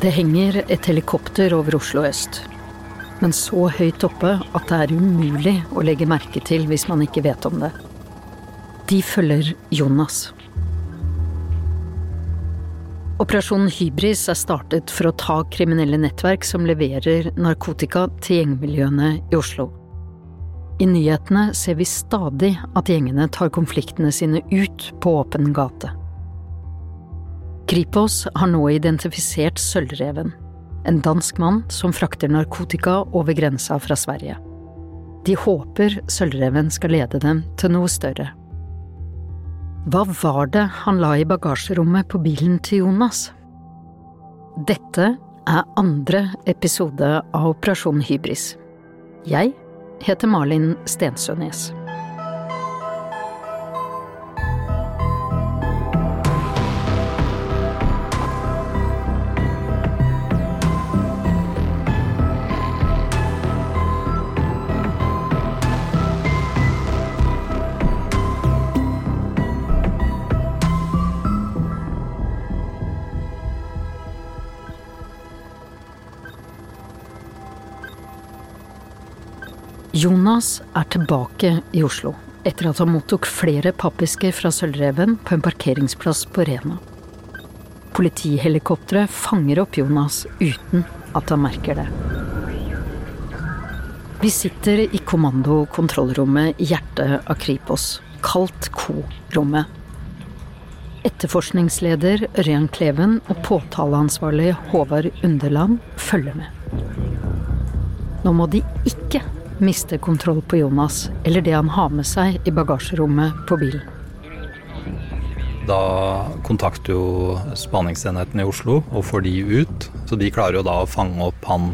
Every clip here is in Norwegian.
Det henger et helikopter over Oslo øst. Men så høyt oppe at det er umulig å legge merke til hvis man ikke vet om det. De følger Jonas. Operasjonen Hybris er startet for å ta kriminelle nettverk som leverer narkotika til gjengmiljøene i Oslo. I nyhetene ser vi stadig at gjengene tar konfliktene sine ut på åpen gate. Kripos har nå identifisert Sølvreven, en dansk mann som frakter narkotika over grensa fra Sverige. De håper Sølvreven skal lede dem til noe større. Hva var det han la i bagasjerommet på bilen til Jonas? Dette er andre episode av Operasjon Hybris. Jeg heter Malin Stensønes. Jonas er tilbake i Oslo etter at han mottok flere pappesker fra Sølvreven på en parkeringsplass på Rena. Politihelikopteret fanger opp Jonas uten at han merker det. Vi sitter i kommando-kontrollrommet i hjertet av Kripos, kalt Ko-rommet. Etterforskningsleder Ørjan Kleven og påtaleansvarlig Håvard Underland følger med. Nå må de ikke miste kontroll på Jonas eller det han har med seg i bagasjerommet på bilen. Da kontakter jo spaningsenheten i Oslo og får de ut. Så de klarer jo da å fange opp han.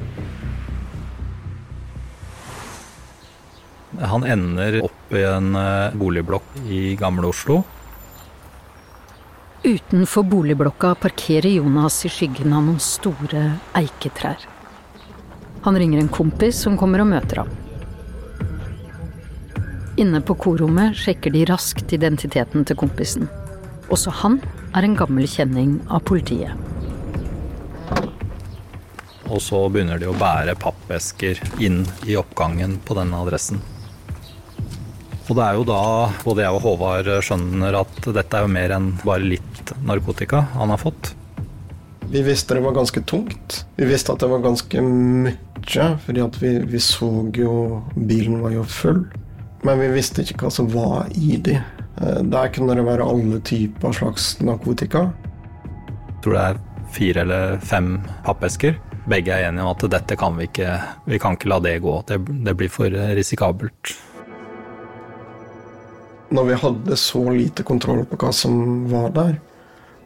Han ender opp i en eh, boligblokk i Gamle Oslo. Utenfor boligblokka parkerer Jonas i skyggen av noen store eiketrær. Han ringer en kompis som kommer og møter ham. Inne på korommet sjekker de raskt identiteten til kompisen. Også han er en gammel kjenning av politiet. Og så begynner de å bære pappesker inn i oppgangen på denne adressen. Og det er jo da både jeg og Håvard skjønner at dette er jo mer enn bare litt narkotika han har fått. Vi visste det var ganske tungt. Vi visste at det var ganske mye, fordi vi, vi så jo Bilen var jo full. Men vi visste ikke hva som var i de. Eh, Der kunne det være alle typer slags narkotika. Jeg tror det er fire eller fem pappesker. Begge er enige om at dette kan vi ikke Vi kan ikke la det gå. Det, det blir for risikabelt. Når vi hadde så lite kontroll på hva som var der,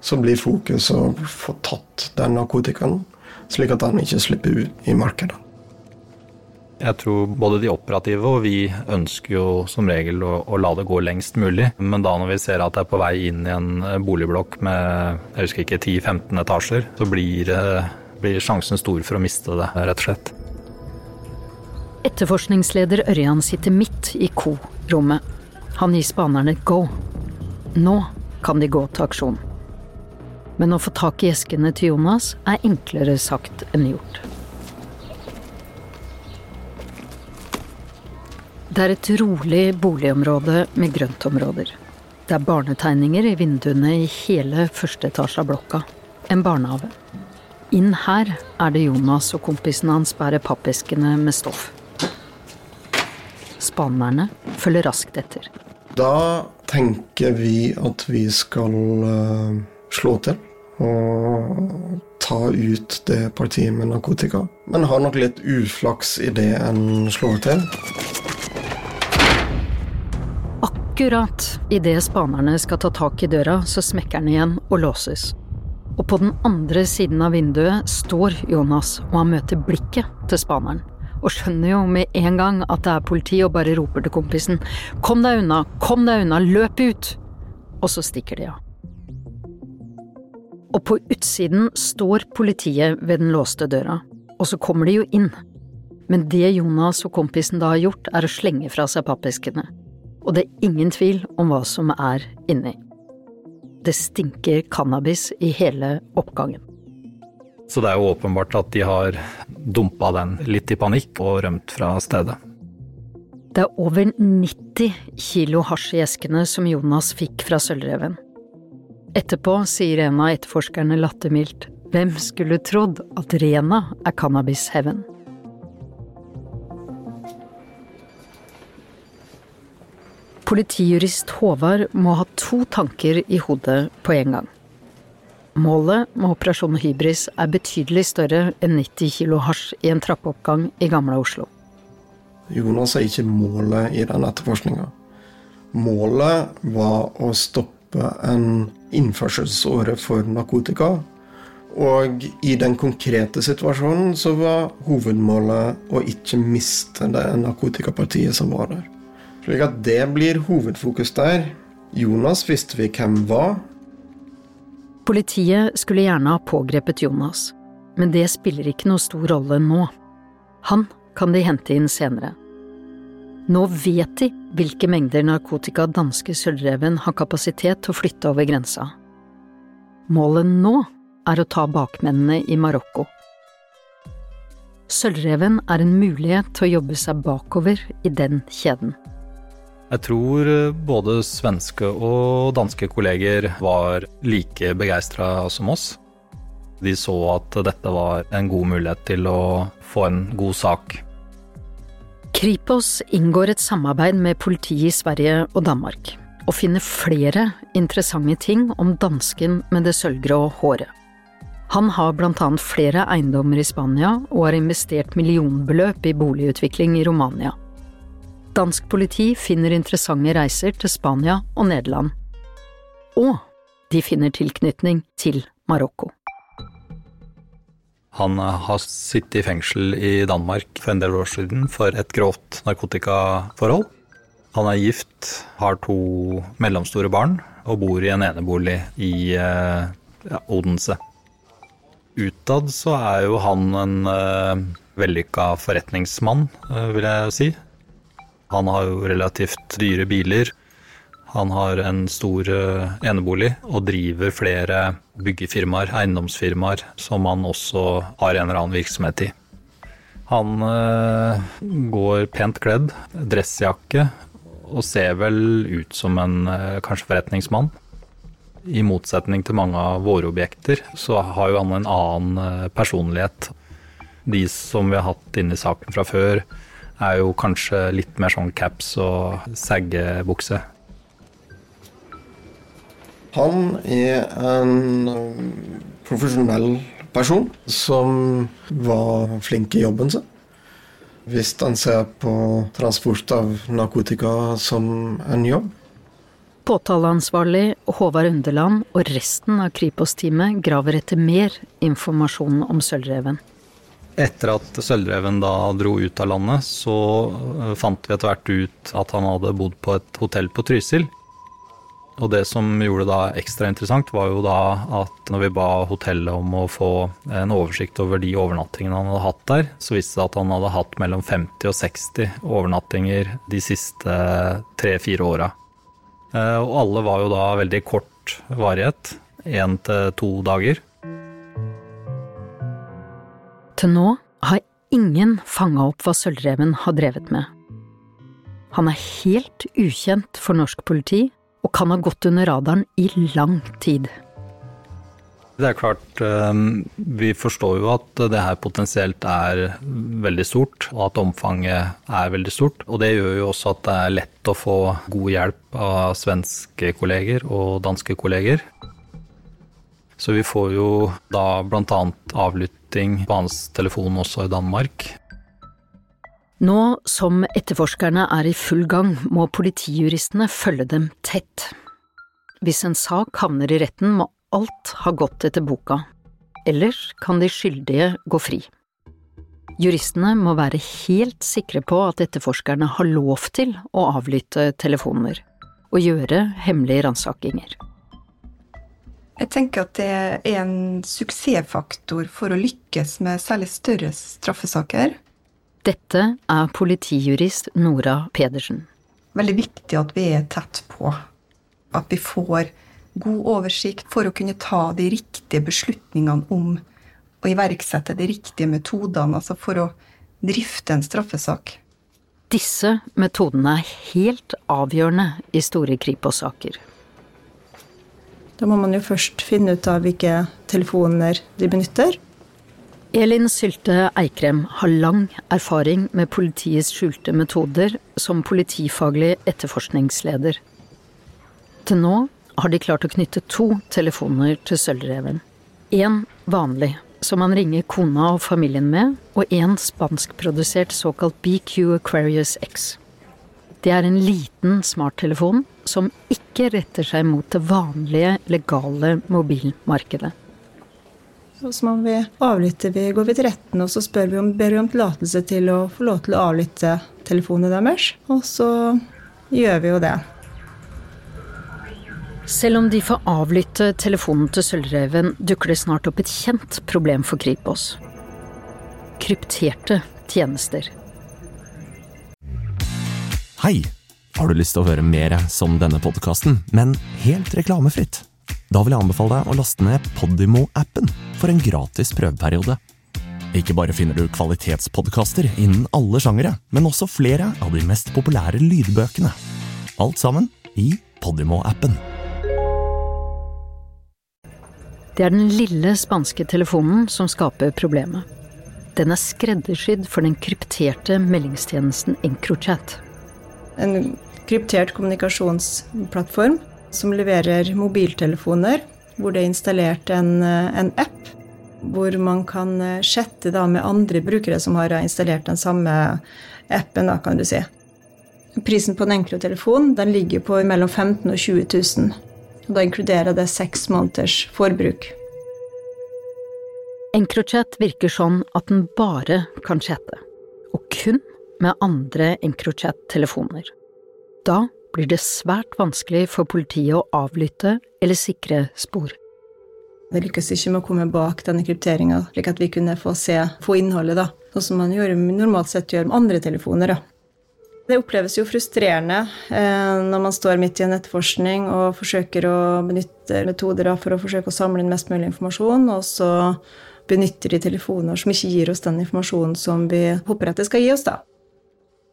så blir fokuset å få tatt den narkotikaen, slik at den ikke slipper ut i markedet. Jeg tror både de operative og vi ønsker jo som regel å, å, la det gå lengst mulig. Men da når vi ser at det er på vei inn i en boligblokk med jeg husker ikke 10-15 etasjer, så blir, blir sjansen stor for å miste det, rett og slett. Etterforskningsleder Ørjan sitter midt i ko-rommet. Han gir spanerne go. Nå kan de gå til aksjon. Men å få tak i eskene til Jonas er enklere sagt enn gjort. Det er et rolig boligområde med grøntområder. Det er barnetegninger i vinduene i hele første etasje av blokka. En barnehage. Inn her er det Jonas og kompisene hans bærer pappeskene med stoff. Spanerne følger raskt etter. Da tenker vi at vi skal uh, slå til og ta ut det partiet med narkotika. Men har nok litt uflaks i det en slår til. Akkurat idet spanerne skal ta tak i døra, så smekker den igjen og låses. Og på den andre siden av vinduet står Jonas, og han møter blikket til spaneren. Og skjønner jo med en gang at det er politi, og bare roper til kompisen Kom deg unna, kom deg unna, løp ut! Og så stikker de av. Og på utsiden står politiet ved den låste døra, og så kommer de jo inn. Men det Jonas og kompisen da har gjort, er å slenge fra seg pappeskene. Og det er ingen tvil om hva som er inni. Det stinker cannabis i hele oppgangen. Så det er jo åpenbart at de har dumpa den litt i panikk og rømt fra stedet. Det er over 90 kilo hasj i eskene som Jonas fikk fra Sølvreven. Etterpå sier en av etterforskerne lattermildt hvem skulle trodd at Rena er cannabis-heaven? Politijurist Håvard må ha to tanker i hodet på en gang. Målet med Operasjon Hybris er betydelig større enn 90 kilo hasj i en trappeoppgang i Gamle Oslo. Jonas er ikke målet i den etterforskninga. Målet var å stoppe en innførselsåre for narkotika. Og i den konkrete situasjonen så var hovedmålet å ikke miste det narkotikapartiet som var der. Slik at det blir hovedfokus der. Jonas visste vi hvem var. Politiet skulle gjerne ha pågrepet Jonas, men det spiller ikke noe stor rolle nå. Han kan de hente inn senere. Nå vet de hvilke mengder narkotika danske Sølvreven har kapasitet til å flytte over grensa. Målet nå er å ta bakmennene i Marokko. Sølvreven er en mulighet til å jobbe seg bakover i den kjeden. Jeg tror eh, både svenske og danske kolleger var like begeistra som oss. De så at dette var en god mulighet til å få en god sak. Kripos inngår et samarbeid med politiet i Sverige og Danmark, og finner flere interessante ting om dansken med det sølvgrå håret. Han har blant annet flere eiendommer i Spania og har investert millionbeløp i boligutvikling i Romania. Dansk politi finner interessante reiser til Spania og Nederland. Og de finner tilknytning til Marokko. Han har sittet i fengsel i Danmark for en del år siden for et grovt narkotikaforhold. Han er gift, har to mellomstore barn og bor i en enebolig i eh, ja, Odense. Utad så er jo han en uh, vellykka forretningsmann, uh, vil jeg si. Han har jo relativt dyre biler. Han har en stor eh, enebolig og driver flere byggefirmaer, eiendomsfirmaer, som han også har en eller annen virksomhet i. Han øh, går pent kledd, dressjakke, og ser vel ut som en øh, kanskje forretningsmann. I motsetning til mange av våre objekter, så har jo han en annen personlighet. De som vi har hatt inne i saken fra før, er jo kanskje litt mer sånn caps og saggebukse. Han er en profesjonell person som var flink i jobben sin. Hvis han ser på transport av narkotika som en jobb. Påtaleansvarlig Håvard Underland og resten av Kripos-teamet graver etter mer informasjon om Sølvreven. Etter at Sølvreven da dro ut av landet, så eh, fant vi etter hvert ut at han hadde bodd på et hotell på Trysil. Og det som gjorde det da ekstra interessant, var jo da at når vi ba hotellet om å få en oversikt over de overnattingene han hadde hatt der, så viste det at han hadde hatt mellom 50 og 60 overnattinger de siste tre-fire åra. Eh, og alle var jo da veldig kort varighet, én til to dager. Til nå har ingen fanga opp hva Sølvreven har drevet med. Han er helt ukjent for norsk politi, og kan ha gått under radaren i lang tid. Det er klart, eh, vi forstår jo at det her potensielt er veldig stort, og at omfanget er veldig stort. Og det gjør jo også at det er lett å få god hjelp av svenske kolleger og danske kolleger. Så vi får jo da bl.a. avlytting på hans telefon også i Danmark. Nå som etterforskerne er i full gang, må politijuristene følge dem tett. Hvis en sak havner i retten, må alt ha gått etter boka, Eller kan de skyldige gå fri. Juristene må være helt sikre på at etterforskerne har lov til å avlytte telefoner og gjøre hemmelige ransakinger. Jeg tenker at det er en suksessfaktor for å lykkes med særlig større straffesaker. Dette er politijurist Nora Pedersen. Veldig viktig at vi er tett på. At vi får god oversikt for å kunne ta de riktige beslutningene om å iverksette de riktige metodene, altså for å drifte en straffesak. Disse metodene er helt avgjørende i store Kripos-saker. Da må man jo først finne ut av hvilke telefoner de benytter. Elin Sylte Eikrem har lang erfaring med politiets skjulte metoder som politifaglig etterforskningsleder. Til nå har de klart å knytte to telefoner til Sølvreven. Én vanlig, som han ringer kona og familien med, og én spanskprodusert såkalt BQ Aquarius X. Det er en liten smarttelefon som ikke retter seg mot det vanlige, legale mobilmarkedet. Så må vi avlytte, vi går vi til retten og så spør vi om, ber vi om tillatelse til å få lov til å avlytte telefonene deres. Og så gjør vi jo det. Selv om de får avlytte telefonen til Sølvreven, dukker det snart opp et kjent problem for Kripos. Krypterte tjenester. Hei! Har du lyst til å høre mer som denne podkasten, men helt reklamefritt? Da vil jeg anbefale deg å laste ned Podimo-appen for en gratis prøveperiode. Ikke bare finner du kvalitetspodkaster innen alle sjangere, men også flere av de mest populære lydbøkene. Alt sammen i Podimo-appen. Det er den lille spanske telefonen som skaper problemet. Den er skreddersydd for den krypterte meldingstjenesten Encrochat. En kryptert kommunikasjonsplattform som leverer mobiltelefoner, hvor det er installert en, en app hvor man kan chatte da med andre brukere som har installert den samme appen, da, kan du si. Prisen på en enkle telefonen den ligger på mellom 15 000 og 20 000. Og da inkluderer det seks måneders forbruk. Encrochat virker sånn at den bare kan chatte, og kun med andre Encrochat-telefoner. Da blir det svært vanskelig for politiet å avlytte eller sikre spor. Det lykkes ikke med å komme bak denne krypteringa, slik at vi kunne få se, få innholdet, da. Sånn som man gjør, normalt sett gjør med andre telefoner. da. Det oppleves jo frustrerende eh, når man står midt i en etterforskning og forsøker å benytte metoder da, for å forsøke å samle inn mest mulig informasjon, og så benytter de telefoner som ikke gir oss den informasjonen som vi håper at det skal gi oss, da.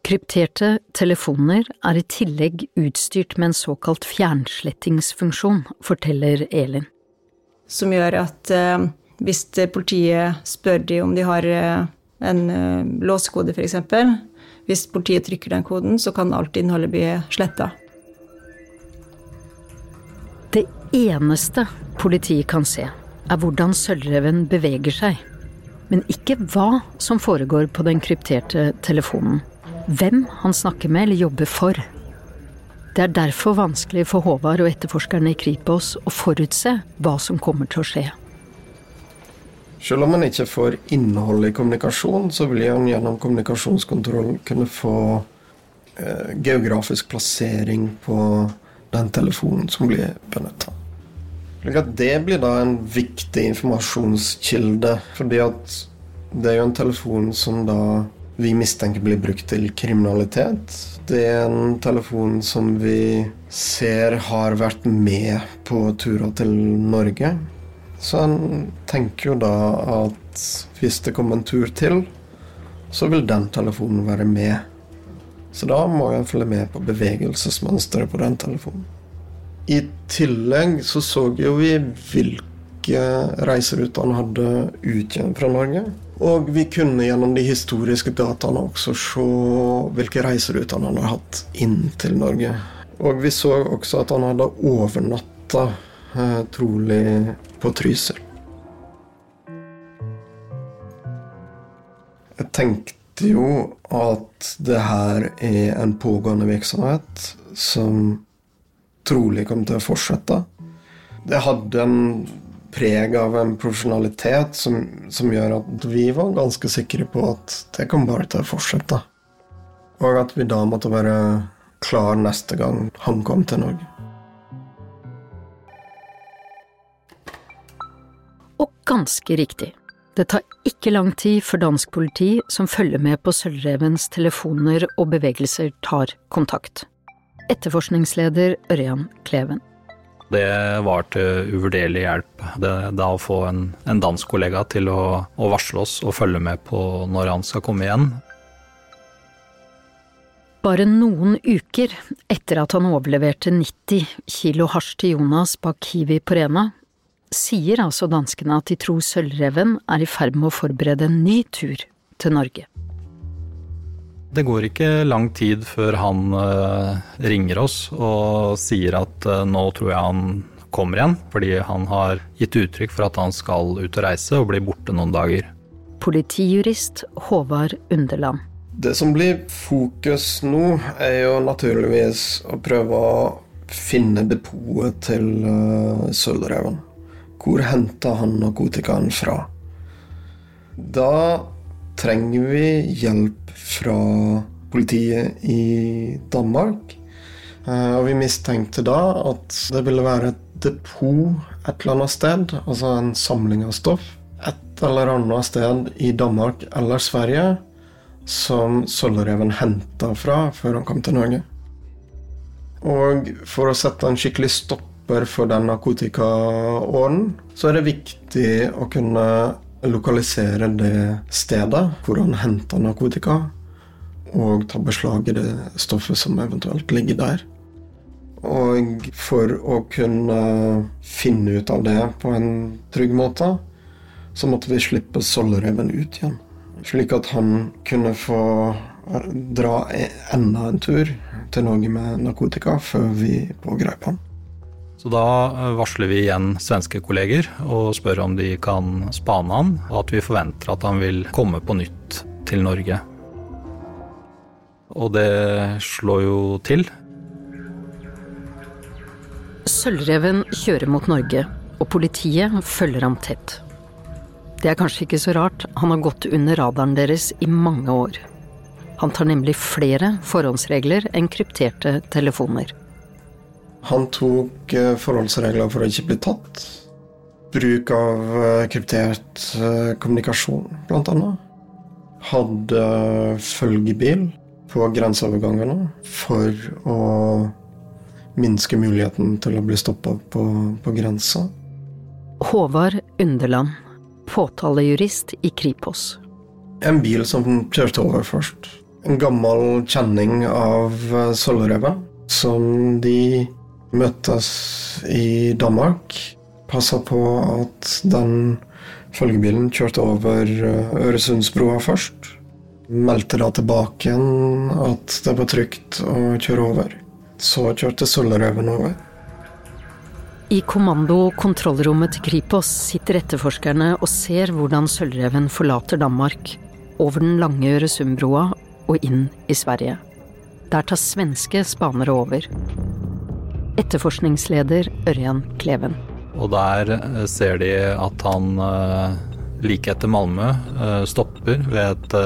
Krypterte telefoner er i tillegg utstyrt med en såkalt fjernslettingsfunksjon, forteller Elin. Som gjør at eh, hvis politiet spør de om de har eh, en eh, låsekode, f.eks., hvis politiet trykker den koden, så kan alt innholdet bli sletta. Det eneste politiet kan se, er hvordan sølvreven beveger seg, men ikke hva som foregår på den krypterte telefonen. Hvem han snakker med eller jobber for. Det er derfor vanskelig for Håvard og etterforskerne i Kripos å forutse hva som kommer til å skje. Selv om man ikke får innhold i kommunikasjon, så vil man gjennom kommunikasjonskontrollen kunne få eh, geografisk plassering på den telefonen som blir benytta. Det blir da en viktig informasjonskilde, fordi at det er jo en telefon som da vi mistenker blir brukt til kriminalitet. Det er en telefon som vi ser har vært med på turer til Norge. Så en tenker jo da at hvis det kommer en tur til, så vil den telefonen være med. Så da må jeg følge med på bevegelsesmønsteret på den telefonen. I tillegg så så jo vi hvilke reiseruter han hadde ut igjen fra Norge. Og vi kunne gjennom de historiske dataene også se hvilke reiseruter han hadde hatt inn til Norge. Og vi så også at han hadde overnatta, eh, trolig på Trysil. Jeg tenkte jo at det her er en pågående virksomhet som trolig kom til å fortsette. Det hadde en preg av en profesjonalitet som, som, gjør at vi var ganske sikre på at det kom bare til å fortsette. Og at vi da måtte være klar neste gang han kom til Norge. Og ganske riktig. Det tar ikke lang tid før dansk politi som følger med på Sølvrevens telefoner og bevegelser, tar kontakt. Etterforskningsleder Ørjan Kleven. Det var til uvurderlig hjelp. Det, da å få en, en dansk kollega til å, å, varsle oss og følge med på når han skal komme igjen. Bare noen uker etter at han overleverte 90 kilo hasj til Jonas bak Kiwi på Rena, sier altså danskene at de tror Sølvreven er i ferd med å forberede en ny tur til Norge. Det går ikke lang tid før han uh, ringer oss og sier at uh, nå tror jeg han kommer igjen, fordi han har gitt uttrykk for at han skal ut og reise og bli borte noen dager. Politijurist Håvard Underland. Det som blir fokus nå, er jo naturligvis å prøve å finne depotet til uh, Sølvreven. Hvor henta han narkotikaen fra? Da trenger vi hjelp fra politiet i Danmark. Eh, og vi mistenkte da at det ville være et depot et eller annet sted, altså en samling av stoff, et eller annet sted i Danmark eller Sverige som Sølvreven henta fra før han kom til Norge. Og for å sette en skikkelig stopper for den narkotikaåren, så er det viktig å kunne lokalisere det stedet hvor han henta narkotika, og ta beslag i det stoffet som eventuelt ligger der. Og for å kunne finne ut av det på en trygg måte, så måtte vi slippe Sollereven ut igjen. Slik at han kunne få dra enda en tur til Norge med narkotika før vi pågrep ham. Så da eh, varsler vi igjen svenske kolleger og spør om de kan spane han, og at vi forventer at han vil komme på nytt til Norge. Og det slår jo til. Sølvreven kjører mot Norge, og politiet følger ham tett. Det er kanskje ikke så rart, han har gått under radaren deres i mange år. Han tar nemlig flere forhåndsregler enn krypterte telefoner. Han tok eh, forholdsregler for å ikke bli tatt. Bruk av eh, kryptert eh, kommunikasjon, blant annet. Hadde følgebil på grenseovergangene for å minske muligheten til å bli stoppa på, på grensa. Håvard Underland, påtalejurist i Kripos. En bil som kjørte over først. En gammel kjenning av Sølvreven, som de møttes i Danmark. Passa på at den følgebilen kjørte over Øresundsbrua Øresundsbroa først. Meldte da tilbake igjen at det var trygt å kjøre over. Så kjørte Sølvrøven over. I kommando-kontrollrommet til Kripos sitter etterforskerne og ser hvordan Sølvreven forlater Danmark, over den lange Øresundbrua og inn i Sverige. Der tar svenske spanere over etterforskningsleder Ørjan Kleven. Og der eh, ser de at han eh, like etter Malmö eh, stopper ved et,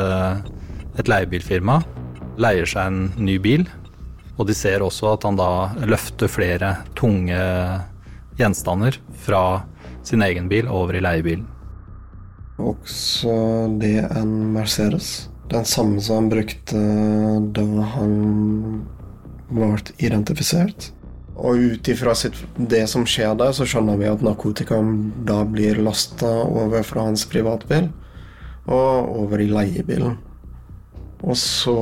et leiebilfirma, leier seg en ny bil. Og de ser også at han da løfter flere tunge gjenstander fra sin egen bil over i leiebilen. Også det en Mercedes. Den samme som han brukte da han ble identifisert. Og ut ifra det som skjer der, så skjønner vi at narkotikaen da blir lasta over fra hans privatbil og over i leiebilen. Og så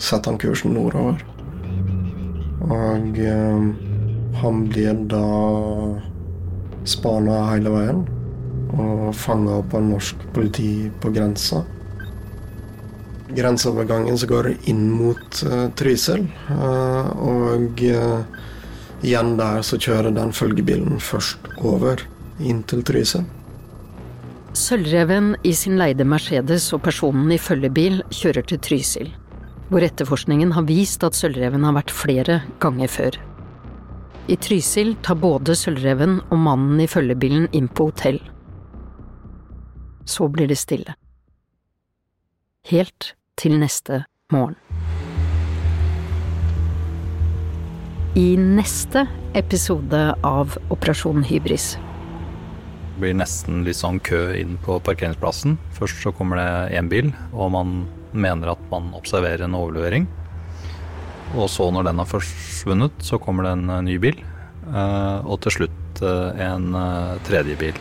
setter han kursen nordover. Og eh, han blir da spana hele veien og fanga opp av norsk politi på grensa grenseovergangen som går inn mot uh, Trysil. Uh, og uh, igjen der så kjører den følgebilen først over inn til Trysil. Sølvreven i sin leide Mercedes og personen i følgebil kjører til Trysil, hvor etterforskningen har vist at Sølvreven har vært flere ganger før. I Trysil tar både Sølvreven og mannen i følgebilen inn på hotell. Så blir det stille. Helt til neste morgen. I neste episode av Operasjon Hybris Det blir nesten litt sånn kø inn på parkeringsplassen. Først så kommer det én bil, og man mener at man observerer en overlevering. Og så, når den har forsvunnet, så kommer det en eh, ny bil. eh, Og til slutt eh, en tredje bil.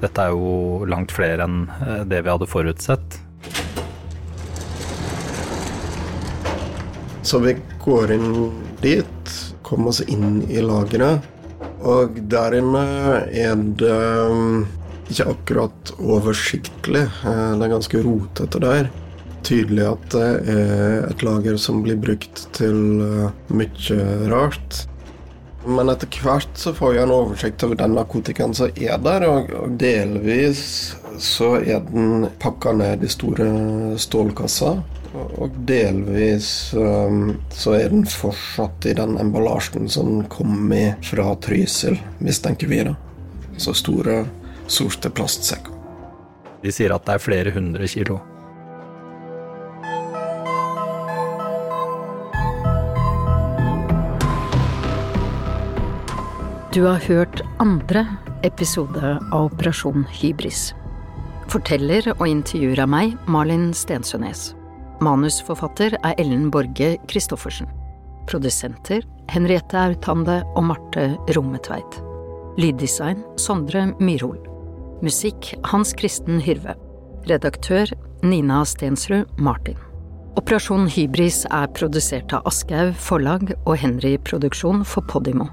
Dette er jo langt flere enn det vi hadde forutsett. Så vi går inn dit, kommer oss inn i lageret. Og der inne er det um, ikke akkurat oversiktlig. Eh, Det er ganske rotete der. Tydelig at det er et lager som blir brukt til eh, mye rart. Men etter hvert så får jeg en oversikt over den narkotikaen som er der, og, og delvis så er den pakka ned i store stålkasser. Og delvis um, så er den fortsatt i den emballasjen som kom i fra Trysil, mistenker vi. da. Så store, sorte plastsekker. De sier at det er flere hundre kilo. Du har hørt andre episode av Operasjon Hybris. Forteller og intervjuer av meg, Malin Stensønes. Manusforfatter er Ellen Borge Christoffersen. Produsenter Henriette Autande og Marte Rommetveit. Lyddesign Sondre Myrhol. Musikk Hans Kristen Hyrve. Redaktør Nina Stensrud Martin. Operasjon Hybris er produsert av Aschehoug Forlag og Henry Produksjon for Podimo.